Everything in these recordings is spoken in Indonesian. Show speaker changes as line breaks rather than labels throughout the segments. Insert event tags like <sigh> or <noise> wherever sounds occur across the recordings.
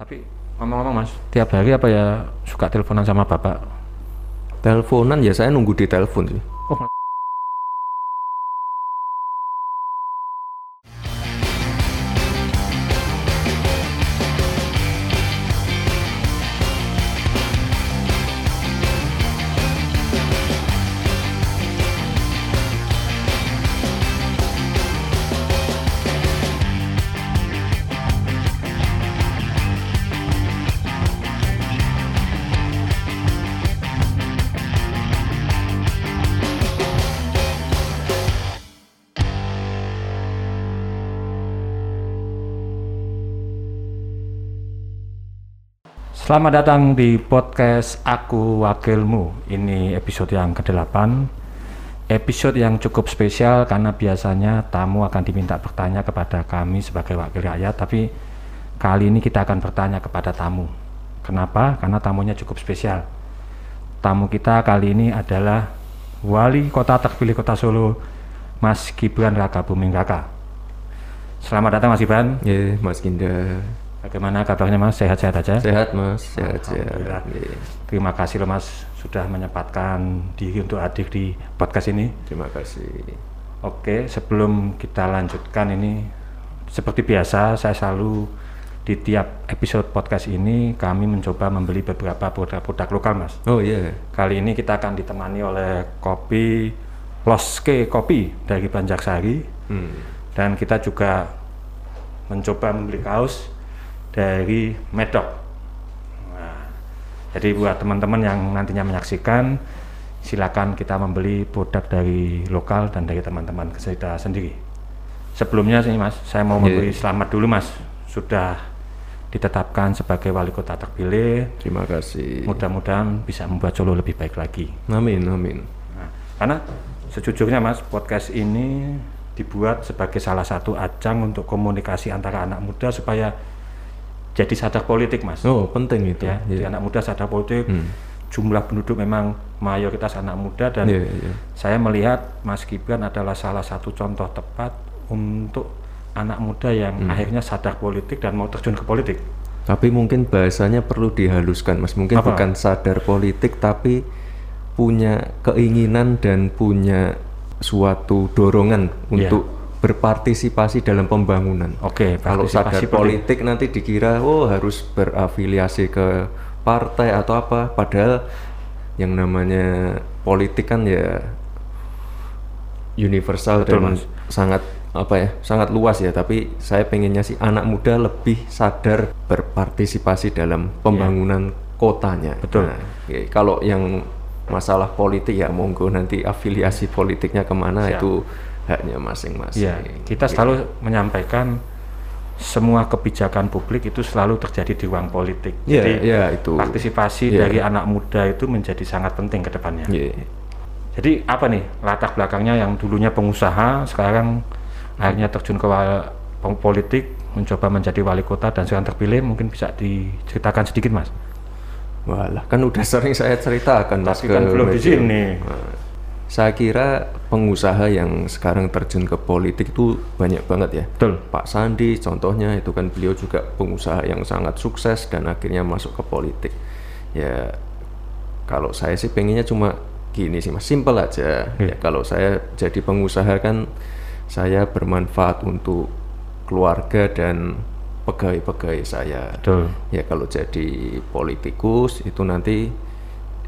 Tapi ngomong-ngomong mas, tiap hari apa ya suka teleponan sama bapak?
Teleponan ya saya nunggu di telepon sih.
Oh, Selamat datang di podcast Aku Wakilmu. Ini episode yang ke-8. Episode yang cukup spesial karena biasanya tamu akan diminta bertanya kepada kami sebagai wakil rakyat, tapi kali ini kita akan bertanya kepada tamu. Kenapa? Karena tamunya cukup spesial. Tamu kita kali ini adalah Wali Kota terpilih Kota Solo, Mas Gibran Raka Buming Raka. Selamat datang Mas Gibran.
Ya, Mas Ginda.
Bagaimana kabarnya Mas? Sehat-sehat aja?
Sehat Mas, sehat sehat.
Alhamdulillah.
Ya,
Terima kasih loh Mas sudah menyempatkan diri untuk hadir di podcast ini.
terima kasih.
Oke, sebelum kita lanjutkan ini seperti biasa saya selalu di tiap episode podcast ini kami mencoba membeli beberapa produk-produk lokal Mas.
Oh iya.
Kali ini kita akan ditemani oleh kopi Loske Kopi dari Banjarsari
Hmm.
dan kita juga mencoba membeli kaos dari Medok. Nah, jadi buat teman-teman yang nantinya menyaksikan, silakan kita membeli produk dari lokal dan dari teman-teman kita sendiri. Sebelumnya sih Mas, saya mau
Iya.
memberi selamat dulu Mas, sudah ditetapkan sebagai wali kota terpilih.
Terima kasih.
Mudah-mudahan bisa membuat Solo lebih baik lagi.
Amin, amin.
Nah, karena sejujurnya Mas, podcast ini dibuat sebagai salah satu ajang untuk komunikasi antara anak muda supaya jadi sadar politik, Mas.
Oh, penting itu.
ya, jadi
Iya.
anak muda sadar politik.
Hmm.
Jumlah penduduk memang mayoritas anak muda dan
Iya, iya.
saya melihat Mas Gibran adalah salah satu contoh tepat untuk anak muda yang
Hmm.
akhirnya sadar politik dan mau terjun ke politik.
Tapi mungkin bahasanya perlu dihaluskan, Mas. Mungkin
Apa?
bukan sadar politik tapi punya keinginan dan punya suatu dorongan
Iya.
untuk berpartisipasi dalam pembangunan.
Oke,
Kalau sadar
partisipasi
politik nanti dikira oh harus berafiliasi ke partai atau apa padahal yang namanya politik kan ya universal
Betul,
dan
Mas.
sangat apa ya sangat luas ya tapi saya pengennya sih anak muda lebih sadar berpartisipasi dalam pembangunan kotanya
Iya. Betul.
Nah, oke, kalau yang masalah politik ya monggo nanti afiliasi politiknya ke mana
Siap.
itu haknya masing-masing
Iya, kita selalu menyampaikan semua kebijakan publik itu selalu terjadi di ruang politik.
Iya,
Jadi
iya, itu.
partisipasi
Iya.
dari anak muda itu menjadi sangat penting ke depannya.
Iya.
Jadi apa nih latar belakangnya yang dulunya pengusaha sekarang akhirnya terjun ke politik, mencoba menjadi wali kota dan sekarang terpilih, mungkin bisa diceritakan sedikit mas.
Walah, kan udah sering saya ceritakan Mas
Tapi kan belum di sini.
Nah, saya kira pengusaha yang sekarang terjun ke politik itu banyak banget ya.
Betul.
Pak Sandi contohnya itu kan beliau juga pengusaha yang sangat sukses dan akhirnya masuk ke politik. Ya kalau saya sih pengennya cuma gini sih mas, simple aja.
Iya.
Ya kalau saya jadi pengusaha kan saya bermanfaat untuk keluarga dan pegawai-pegawai saya.
Betul.
Ya kalau jadi politikus itu nanti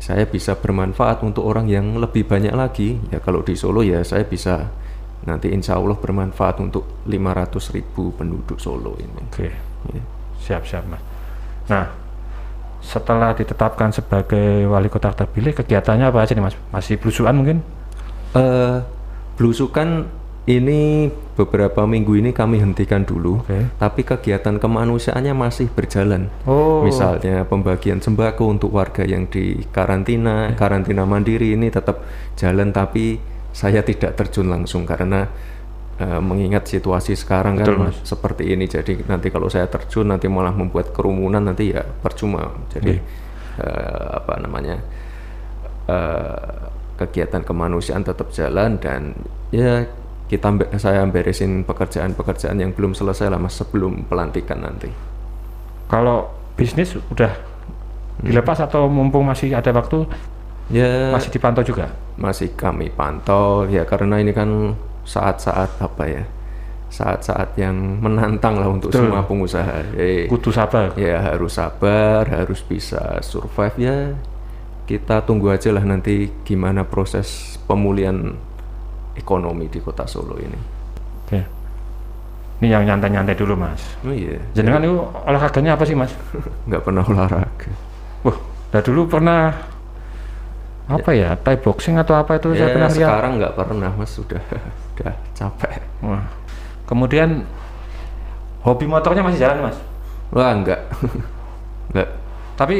saya bisa bermanfaat untuk orang yang lebih banyak lagi. Ya kalau di Solo ya saya bisa nanti insya Allah bermanfaat untuk 500 ribu penduduk Solo ini.
Oke,
Ya.
siap-siap mas. Nah, setelah ditetapkan sebagai wali kota terpilih, kegiatannya apa aja nih mas? Masih belusuan mungkin?
Eh, belusukan ini beberapa minggu ini kami hentikan dulu,
Oke.
tapi kegiatan kemanusiaannya masih berjalan.
Oh,
Misalnya pembagian sembako untuk warga yang di karantina,
Ya.
karantina mandiri ini tetap jalan tapi saya tidak terjun langsung karena eh, mengingat situasi sekarang
Betul,
kan
Mas.
seperti ini. Jadi nanti kalau saya terjun nanti malah membuat kerumunan nanti ya percuma. Jadi
Iya.
eh, apa namanya eh, kegiatan kemanusiaan tetap jalan dan ya kita saya beresin pekerjaan-pekerjaan yang belum selesai lah mas sebelum pelantikan nanti.
Kalau bisnis udah dilepas atau mumpung masih ada waktu
Ya
masih dipantau juga?
masih kami pantau ya karena ini kan saat-saat apa ya saat-saat yang menantang lah untuk
Betul.
semua pengusaha Eh,
Kudu sabar.
ya harus sabar harus bisa survive ya kita tunggu aja lah nanti gimana proses pemulihan ekonomi di kota Solo ini
Oke. Ini yang nyantai-nyantai dulu mas.
oh iya
Jenengan itu olahraganya apa sih mas? <laughs>
nggak pernah olahraga
Wah, dari dulu pernah apa ya? Thai boxing atau apa itu saya
ya
pernah lihat.
sekarang nggak pernah mas sudah <laughs> udah capek
Wah. Kemudian hobi motornya masih jalan mas.
wah nggak <laughs> nggak
Tapi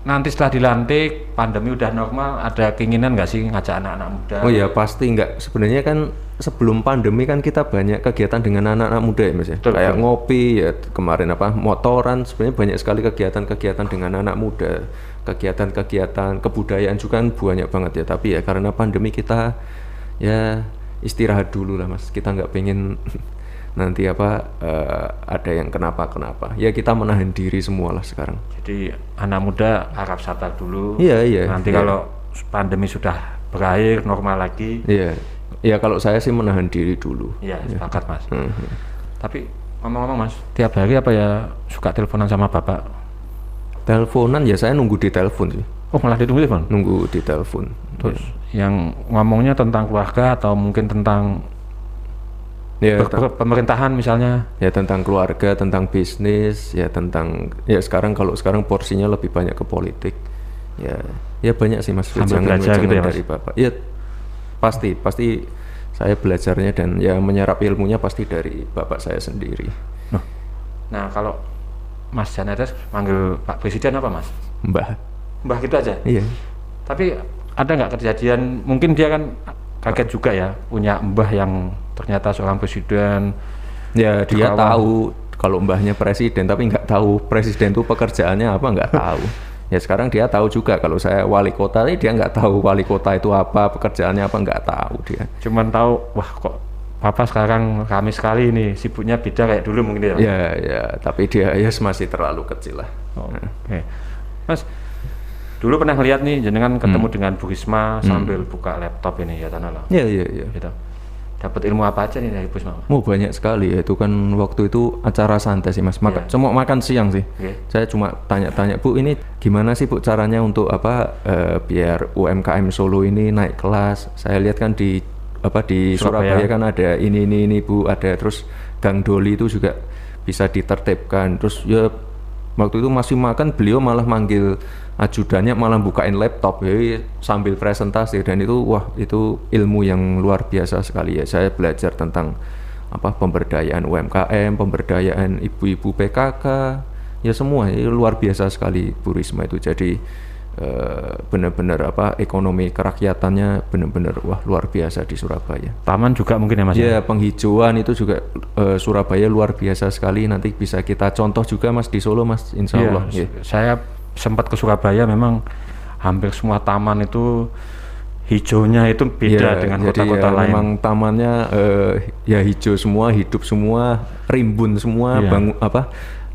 nanti setelah dilantik pandemi udah normal, ada keinginan nggak sih ngajak anak-anak muda?
Oh ya pasti nggak. Sebenarnya kan sebelum pandemi kan kita banyak kegiatan dengan anak-anak muda ya mas ya.
Betul,
Kayak
betul.
ngopi ya kemarin apa motoran. Sebenarnya banyak sekali kegiatan-kegiatan dengan anak muda. Kegiatan-kegiatan kebudayaan juga kan banyak banget ya. Tapi ya karena pandemi kita ya istirahat dulu lah mas. Kita nggak pengen nanti apa eh, ada yang kenapa-kenapa. Ya kita menahan diri semua lah sekarang.
Jadi anak muda harap sabar dulu.
Iya iya.
Nanti
iya.
kalau pandemi sudah berakhir normal lagi,
Iya. Ya kalau saya sih menahan diri dulu.
ya sepakat mas.
Hmm.
Tapi ngomong-ngomong mas, tiap hari apa ya suka teleponan sama bapak?
Teleponan ya saya nunggu di telepon sih.
Oh malah ditunggu telepon?
Nunggu di telepon.
Terus yang ngomongnya tentang keluarga atau mungkin tentang
Ya,
pemerintahan misalnya?
ya tentang keluarga, tentang bisnis, ya tentang ya sekarang kalau sekarang porsinya lebih banyak ke politik. Ya, ya banyak sih Mas
Sambil
wejangan-
belajar gitu ya, Mas?
dari Bapak. Ya pasti, pasti saya belajarnya dan ya menyerap ilmunya pasti dari Bapak saya sendiri.
Noh. Nah kalau Mas Janetes manggil Pak Presiden apa Mas?
Mbah.
Mbah gitu aja?
Iya.
Tapi ada nggak kejadian, mungkin dia kan kaget juga ya, punya mbah yang ternyata seorang presiden,
Ya dia
Kawan.
tahu kalau mbahnya presiden tapi nggak tahu presiden itu pekerjaannya apa nggak <laughs> tahu. Ya sekarang dia tahu juga kalau saya wali kota ini dia nggak tahu wali kota itu apa pekerjaannya apa nggak tahu dia.
cuman tahu, wah kok Papa sekarang kami sekali ini, sibuknya beda kayak dulu mungkin ya?
Ya ya tapi dia ya masih terlalu kecil lah.
Oh, Oke, Mas, dulu pernah lihat nih jenengan ketemu dengan Bu Risma sambil buka laptop ini ya tanah lah,
Ya ya ya.
gitu. Dapat ilmu apa aja nih dari Bu Risma? Mas?
Mau banyak sekali ya itu kan waktu itu acara santai sih mas. Maka,
Iya.
Cuma makan siang sih.
Oke.
Saya cuma tanya-tanya bu ini gimana sih bu caranya untuk apa eh, biar UMKM Solo ini naik kelas. Saya lihat kan di apa di
Surabaya.
Surabaya, kan ada ini ini ini bu ada terus Gang Doli itu juga bisa ditertibkan. Terus ya waktu itu masih makan beliau malah manggil ajudannya malah bukain laptop. Ya sambil presentasi. Dan itu wah itu ilmu yang luar biasa sekali ya. Saya belajar tentang apa pemberdayaan UMKM pemberdayaan ibu-ibu PKK ya semua. Ya, luar biasa sekali Bu Risma itu. Jadi benar-benar apa ekonomi kerakyatannya benar-benar wah luar biasa di Surabaya
Taman juga mungkin ya Mas?
Ya penghijauan itu juga eh, Surabaya luar biasa sekali. Nanti bisa kita contoh juga mas di Solo mas, Insya
Iya,
Allah. ya.
saya sempat ke Surabaya memang hampir semua taman itu hijaunya itu beda
Ya,
dengan kota-kota
ya,
lain.
Memang tamannya eh, ya hijau semua, hidup semua, rimbun semua,
Iya.
bangun apa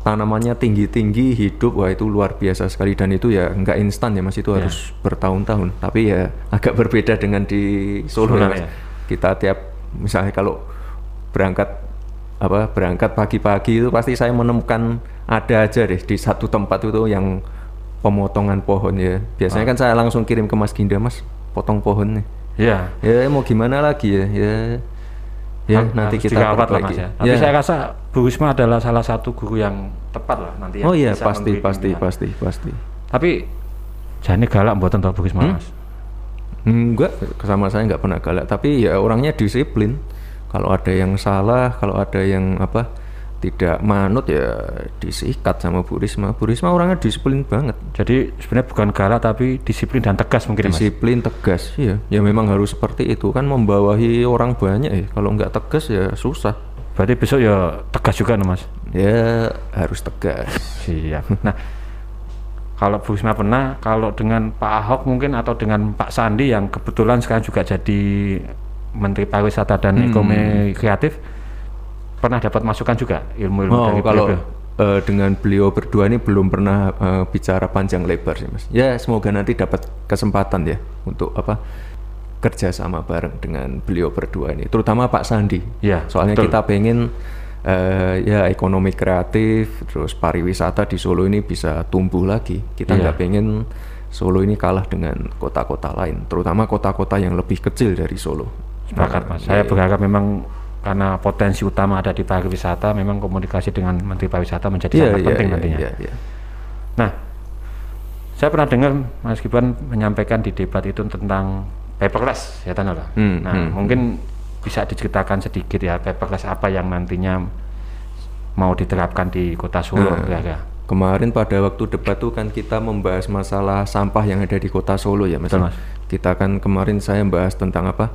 tanamannya tinggi-tinggi, hidup, wah itu luar biasa sekali dan itu ya nggak instan ya mas, itu
Iya.
harus bertahun-tahun. Tapi ya agak berbeda dengan di Solo ya, mas.
ya.
Kita tiap misalnya kalau berangkat apa berangkat pagi-pagi itu pasti saya menemukan ada aja deh di satu tempat itu yang pemotongan pohon ya. Biasanya
Ah.
kan saya langsung kirim ke Mas Ginda, Mas, potong pohon nih.
Iya.
Ya mau gimana lagi ya? Ya, ya
Har-
nanti kita perbaiki.
Mas ya. Tapi saya rasa Bu Risma adalah salah satu guru yang tepat lah nanti
oh iya pasti pasti pasti pasti.
Tapi jane galak mboten to Bu Risma
Hmm?
Mas.
Enggak, sama saya nggak pernah galak. Tapi ya orangnya disiplin. Kalau ada yang salah, kalau ada yang apa tidak manut ya disikat sama Bu Risma. Bu Risma orangnya disiplin banget.
Jadi sebenarnya bukan galak tapi disiplin dan tegas mungkin ya, Mas.
Disiplin tegas, iya. Ya memang harus seperti itu kan membawahi orang banyak ya. Kalau nggak tegas ya susah.
Berarti besok ya tegas juga nih Mas.
Ya harus tegas.
Siap. Nah, kalau Bu Risma pernah, kalau dengan Pak Ahok mungkin atau dengan Pak Sandi yang kebetulan sekarang juga jadi Menteri Pariwisata dan
Hmm.
Ekonomi Kreatif, pernah dapat masukan juga ilmu-ilmu
Oh,
dari
kalau
beliau?
eh, dengan beliau berdua ini belum pernah eh, bicara panjang lebar sih mas. Ya semoga nanti dapat kesempatan ya untuk apa kerja sama bareng dengan beliau berdua ini, terutama Pak Sandi.
Iya,
Soalnya
betul.
kita pengen eh, ya ekonomi kreatif, terus pariwisata di Solo ini bisa tumbuh lagi. Kita
Iya.
nggak pengen Solo ini kalah dengan kota-kota lain, terutama kota-kota yang lebih kecil dari Solo.
Sepakat
Nah,
mas. Saya berharap memang karena potensi utama ada di pariwisata, memang komunikasi dengan Menteri Pariwisata menjadi
Iya,
sangat
iya,
penting
iya,
nantinya.
iya, iya.
Nah, saya pernah dengar Mas Gibran menyampaikan di debat itu tentang paperless, ya Tanah.
Hmm,
nah,
hmm,
mungkin bisa diceritakan sedikit ya paperless apa yang nantinya mau diterapkan di Kota Solo,
Nah.
kira-kira.
Kemarin pada waktu debat tuh kan kita membahas masalah sampah yang ada di kota Solo ya mas.
Betul, Mas.
Kita kan kemarin saya bahas tentang apa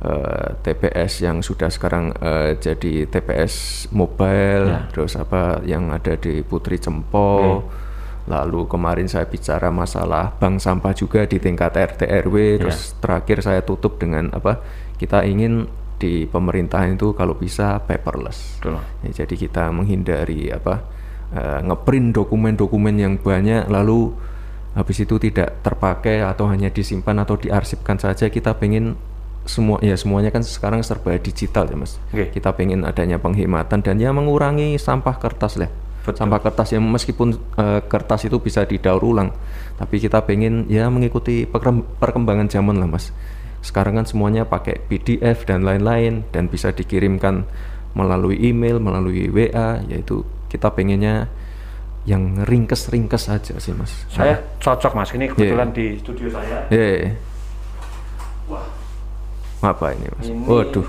eh, TPS yang sudah sekarang eh, jadi TPS mobile,
Ya.
terus apa yang ada di Putri Cempo. Lalu kemarin saya bicara masalah bank sampah juga di tingkat RT RW. Terus terakhir saya tutup dengan apa kita ingin di pemerintahan itu kalau bisa paperless.
Betul.
Ya, jadi kita menghindari apa eh, ngeprint dokumen-dokumen yang banyak lalu habis itu tidak terpakai atau hanya disimpan atau diarsipkan saja kita pengen semua ya semuanya kan sekarang serba digital ya mas
Oke.
kita pengen adanya penghematan dan ya mengurangi sampah kertas lah sampah kertas yang meskipun eh, kertas itu bisa didaur ulang tapi kita pengen ya mengikuti perkem- perkembangan zaman lah mas sekarang kan semuanya pakai PDF dan lain-lain dan bisa dikirimkan melalui email melalui WA yaitu kita pengennya yang ringkes-ringkes aja sih mas
Saya cocok Mas, ini kebetulan
Iya.
di studio saya.
Eh. Apa ini mas?
Ini-
Waduh.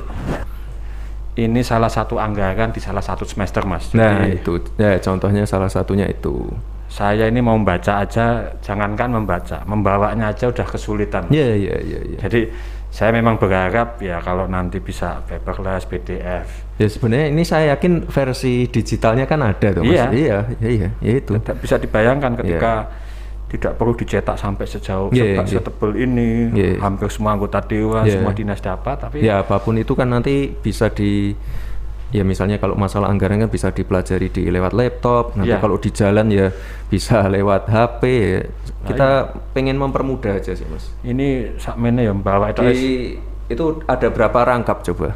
Ini salah satu anggaran di salah satu semester Mas.
Nah
Jadi,
itu, ya contohnya salah satunya itu.
saya ini mau membaca aja, jangankan membaca, membawanya aja udah kesulitan.
Ya ya ya ya.
Jadi saya memang berharap ya kalau nanti bisa paperless, PDF,
Ya sebenarnya ini saya yakin versi digitalnya kan ada tuh mas.
Iya.
Iya iya iya ya itu.
bisa dibayangkan ketika tidak perlu dicetak sampai sejauh
Iya,
seba-
iya.
setebel ini,
Iya.
hampir semua anggota dewan,
Iya.
semua dinas dapat, tapi
Ya apa pun itu kan nanti bisa di ya misalnya kalau masalah anggaran kan bisa dipelajari di lewat laptop. Nanti
Iya.
kalau di jalan ya bisa <laughs> lewat HP. ya. Kita pengen mempermudah aja sih mas.
ini sakmene ya membawa itu
Di, itu ada berapa rangkap coba?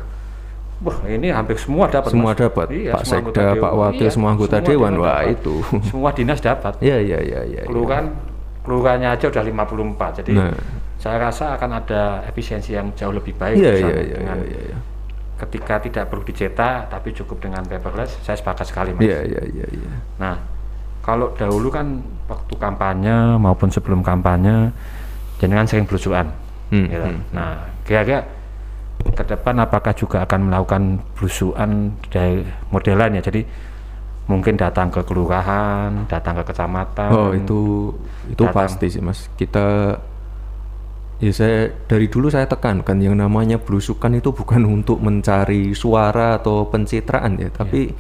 Wah, ini hampir semua dapat.
Semua
Mas.
dapat.
Iya,
Pak
semua
Sekda. Pak Wakil, semua anggota dewan. Wah,
dapat.
itu.
Semua dinas dapat.
Ya ya ya ya. ya.
Kelurahan kelurahannya aja udah 54. Jadi
Nah.
saya rasa akan ada efisiensi yang jauh lebih baik
Iya iya iya
dengan
iya iya.
ketika tidak perlu dicetak tapi cukup dengan paperless. Saya sepakat sekali, Mas.
Iya iya iya iya.
Nah, kalau dahulu kan waktu kampanye maupun sebelum kampanye jenengan sering belusukan.
Hmm,
gitu.
hmm,
Nah, kira-kira ke depan apakah juga akan melakukan belusukan dari modelan ya? Jadi mungkin datang ke kelurahan, datang ke kecamatan.
Oh itu itu
datang.
pasti sih mas. Kita ya saya dari dulu saya tekankan yang namanya belusukan itu bukan <laughs> untuk mencari suara atau pencitraan ya, tapi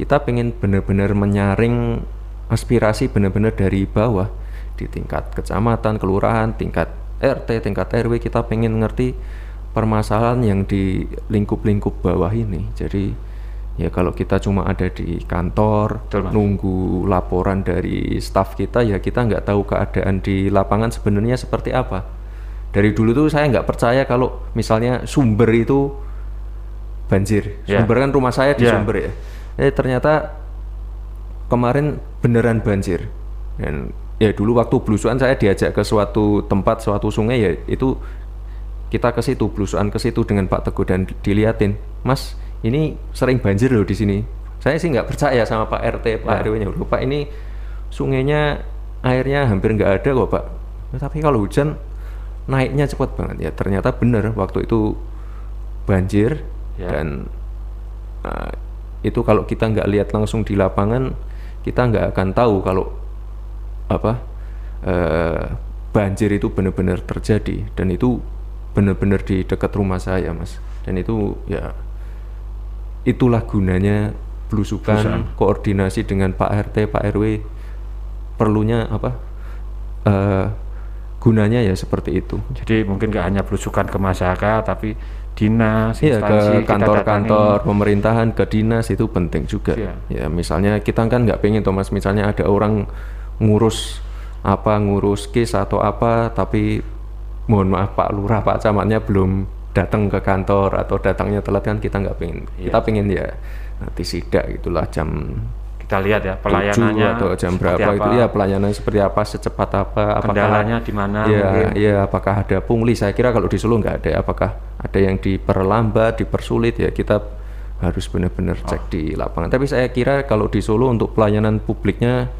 kita pengen benar-benar menyaring aspirasi benar-benar dari bawah di tingkat kecamatan, kelurahan, tingkat RT, tingkat RW kita pengen ngerti permasalahan yang di lingkup-lingkup bawah ini. Jadi ya kalau kita cuma ada di kantor
Betul,
nunggu laporan dari staf kita ya kita nggak tahu keadaan di lapangan sebenarnya seperti apa. Dari dulu tuh saya nggak percaya kalau misalnya sumber itu banjir.
Ya.
Sumber kan rumah saya di
Ya.
sumber ya. Eh ternyata kemarin beneran banjir. Dan ya dulu waktu belusuan saya diajak ke suatu tempat, suatu sungai ya itu kita ke situ belusuan ke situ dengan Pak Teguh dan diliatin, Mas ini sering banjir loh di sini. Saya sih nggak percaya sama Pak RT, Pak
Ya.
RW-nya. Loh, Pak ini sungainya airnya hampir nggak ada kok Pak. "Ya, tapi kalau hujan naiknya cepat banget ya. Ternyata benar waktu itu banjir
Ya.
dan uh, itu kalau kita nggak lihat langsung di lapangan kita nggak akan tahu kalau apa eh, banjir itu benar-benar terjadi dan itu benar-benar di dekat rumah saya mas dan itu ya itulah gunanya belusukan koordinasi dengan Pak RT Pak RW perlunya apa eh, gunanya ya seperti itu.
Jadi mungkin nggak hanya berusukan ke masyarakat, tapi dinas, instansi,
ke kantor-kantor pemerintahan, ke dinas itu penting juga.
Iya.
Ya misalnya kita kan nggak pengen Thomas, misalnya ada orang ngurus apa ngurus case atau apa, tapi mohon maaf Pak Lurah, Pak Camatnya belum datang ke kantor atau datangnya telat kan kita nggak pengen.
Iya.
Kita pengen ya nanti sidak gitulah jam
Kita lihat ya
7
pelayanannya
atau jam berapa itu.
Apa,
ya pelayanan seperti apa secepat apa apakah
kendalanya di mana
ya
mungkin.
ya apakah ada pungli? Saya kira kalau di Solo nggak ada. Apakah ada yang diperlambat dipersulit? Ya kita harus benar-benar cek di lapangan. Tapi saya kira kalau di Solo untuk pelayanan publiknya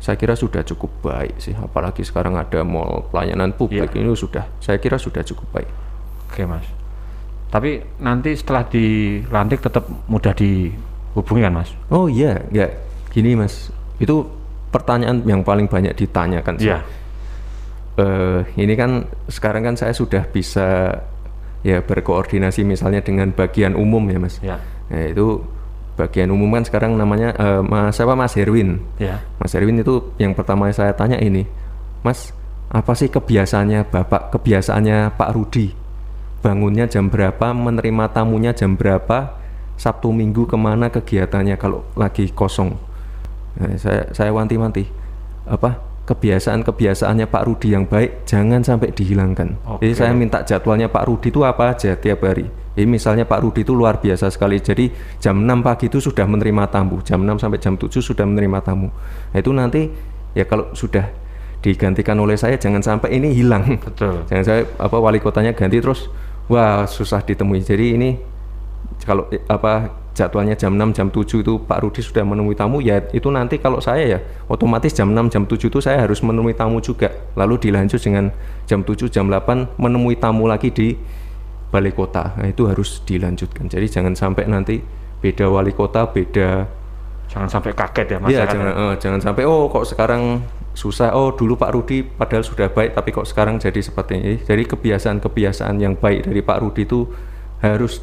saya kira sudah cukup baik sih apalagi sekarang ada mall pelayanan publik
Iya.
ini sudah saya kira sudah cukup baik
Oke mas. Tapi nanti setelah dilantik tetap mudah dihubungi kan mas?
oh iya nggak gini mas itu pertanyaan yang paling banyak ditanyakan sih
Iya.
eh ini kan sekarang kan saya sudah bisa ya berkoordinasi misalnya dengan bagian umum ya mas.
Ya.
Nah, itu bagian umum kan sekarang namanya eh, Mas siapa Mas Herwin.
Ya.
Mas Herwin itu yang pertama saya tanya ini, Mas apa sih kebiasaannya Bapak, kebiasaannya Pak Rudi? Bangunnya jam berapa, menerima tamunya jam berapa, Sabtu Minggu ke mana kegiatannya kalau lagi kosong? Nah, saya saya wanti-wanti apa kebiasaan-kebiasaannya Pak Rudi yang baik jangan sampai dihilangkan. Jadi
Oke.
saya minta jadwalnya Pak Rudi itu apa aja tiap hari. Jadi misalnya Pak Rudi itu luar biasa sekali. Jadi jam 6 pagi itu sudah menerima tamu, jam 6 sampai jam 7 sudah menerima tamu. Nah, itu nanti ya kalau sudah digantikan oleh saya jangan sampai ini hilang.
Betul. <laughs>
Jangan saya apa wali kotanya ganti terus wah susah ditemui. Jadi ini kalau eh, apa jadwalnya jam 6 jam 7 itu Pak Rudi sudah menemui tamu ya itu nanti kalau saya ya otomatis jam 6 jam 7 itu saya harus menemui tamu juga. Lalu dilanjut dengan jam 7 jam 8 menemui tamu lagi di balai kota. Nah, itu harus dilanjutkan. Jadi jangan sampai nanti beda wali kota beda
Jangan sampai kaget ya
Iya
masyarakat.
jangan eh, jangan sampai oh kok sekarang susah. Oh dulu Pak Rudi padahal sudah baik tapi kok sekarang jadi seperti ini. Jadi kebiasaan-kebiasaan yang baik dari Pak Rudi itu harus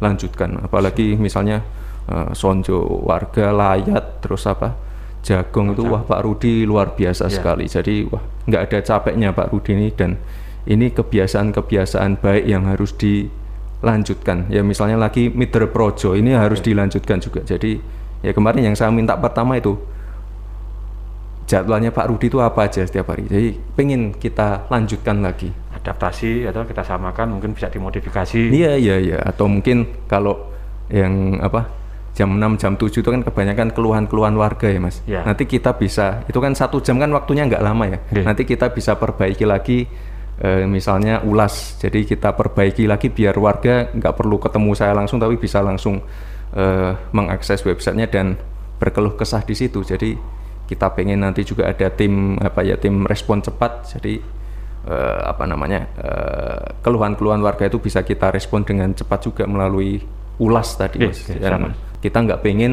dilanjutkan apalagi misalnya eh, sonjo warga layat terus apa? Jagong itu wah Pak Rudi luar biasa
Iya.
sekali. Jadi wah nggak ada capeknya Pak Rudi ini. Dan ini kebiasaan-kebiasaan baik yang harus dilanjutkan. Ya misalnya lagi Mitra Projo ini harus dilanjutkan juga. Jadi ya kemarin yang saya minta pertama itu jadwalnya Pak Rudi itu apa aja setiap hari? Jadi pengen kita lanjutkan lagi
Adaptasi atau kita samakan mungkin bisa dimodifikasi.
iya iya iya atau mungkin kalau yang apa jam 6 jam 7 itu kan kebanyakan keluhan-keluhan warga ya mas
Iya.
nanti kita bisa itu kan satu jam kan waktunya nggak lama ya
Iya.
nanti kita bisa perbaiki lagi eh, misalnya ulas jadi kita perbaiki lagi biar warga nggak perlu ketemu saya langsung tapi bisa langsung eh, mengakses websitenya dan berkeluh kesah di situ jadi kita pengen nanti juga ada tim apa ya tim respon cepat jadi eh, apa namanya eh, keluhan-keluhan warga itu bisa kita respon dengan cepat juga melalui ulas tadi
Oke,
mas
oke,
Dan
sama.
kita nggak pengen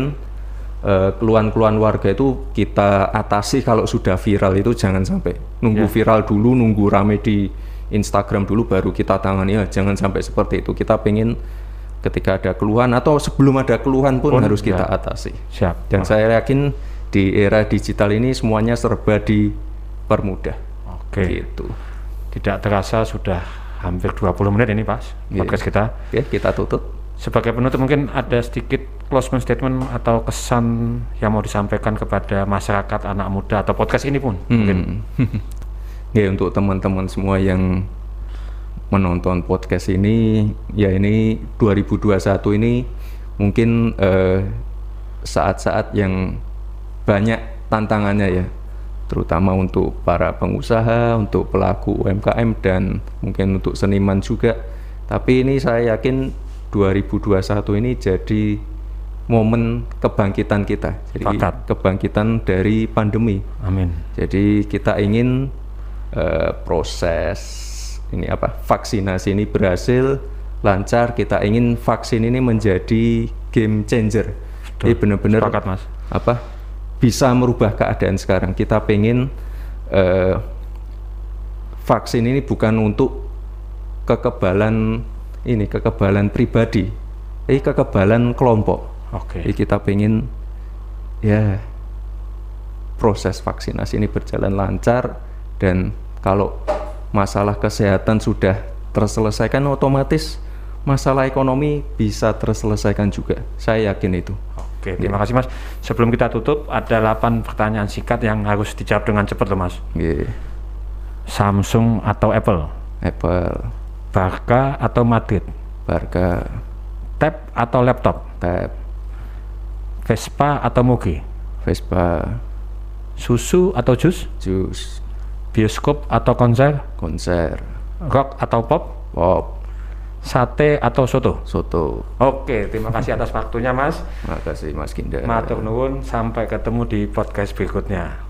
eh, keluhan-keluhan warga itu kita atasi kalau sudah viral itu jangan sampai nunggu
Ya.
viral dulu nunggu rame di Instagram dulu baru kita tangani ya jangan sampai seperti itu kita pengen ketika ada keluhan atau sebelum ada keluhan pun,
Pun,
harus kita
ya.
atasi
Siap.
dan saya yakin di era digital ini semuanya serba dipermudah
Oke.
gitu
Tidak terasa sudah hampir 20 menit ini Pak
Iya.
podcast kita.
oke kita tutup
Sebagai penutup mungkin ada sedikit closing statement atau kesan yang mau disampaikan kepada masyarakat anak muda atau podcast ini pun mungkin.
Hmm. <laughs> ya untuk teman-teman semua yang menonton podcast ini ya ini 2021 ini mungkin eh, saat-saat yang banyak tantangannya ya terutama untuk para pengusaha, untuk pelaku UMKM dan mungkin untuk seniman juga. Tapi ini saya yakin 2021 ini jadi momen kebangkitan kita. Jadi
Sepakat.
kebangkitan dari pandemi.
Amin.
Jadi kita ingin eh, proses ini apa vaksinasi ini berhasil lancar. Kita ingin vaksin ini menjadi game changer. Jadi benar-benar
Sepakat, Mas.
apa bisa merubah keadaan sekarang. Kita pengen eh, vaksin ini bukan untuk kekebalan ini kekebalan pribadi, tapi kekebalan kelompok.
Oke.
Jadi kita pengen ya proses vaksinasi ini berjalan lancar dan kalau masalah kesehatan sudah terselesaikan otomatis masalah ekonomi bisa terselesaikan juga. Saya yakin itu.
Oke, terima kasih Mas. Sebelum kita tutup, ada 8 pertanyaan singkat yang harus dijawab dengan cepat loh Mas.
Nggih.
Samsung atau Apple?
Apple,
Barca atau Madrid?
Barca,
Tab atau laptop?
Tab,
Vespa atau Mugi?
Vespa,
Susu atau jus?
Jus,
Bioskop atau konser?
konser,
Rock atau pop?
pop,
Sate atau soto?
soto.
Oke, terima kasih atas waktunya Mas.
Makasih Mas Ginda.
Matur nuwun, sampai ketemu di podcast berikutnya.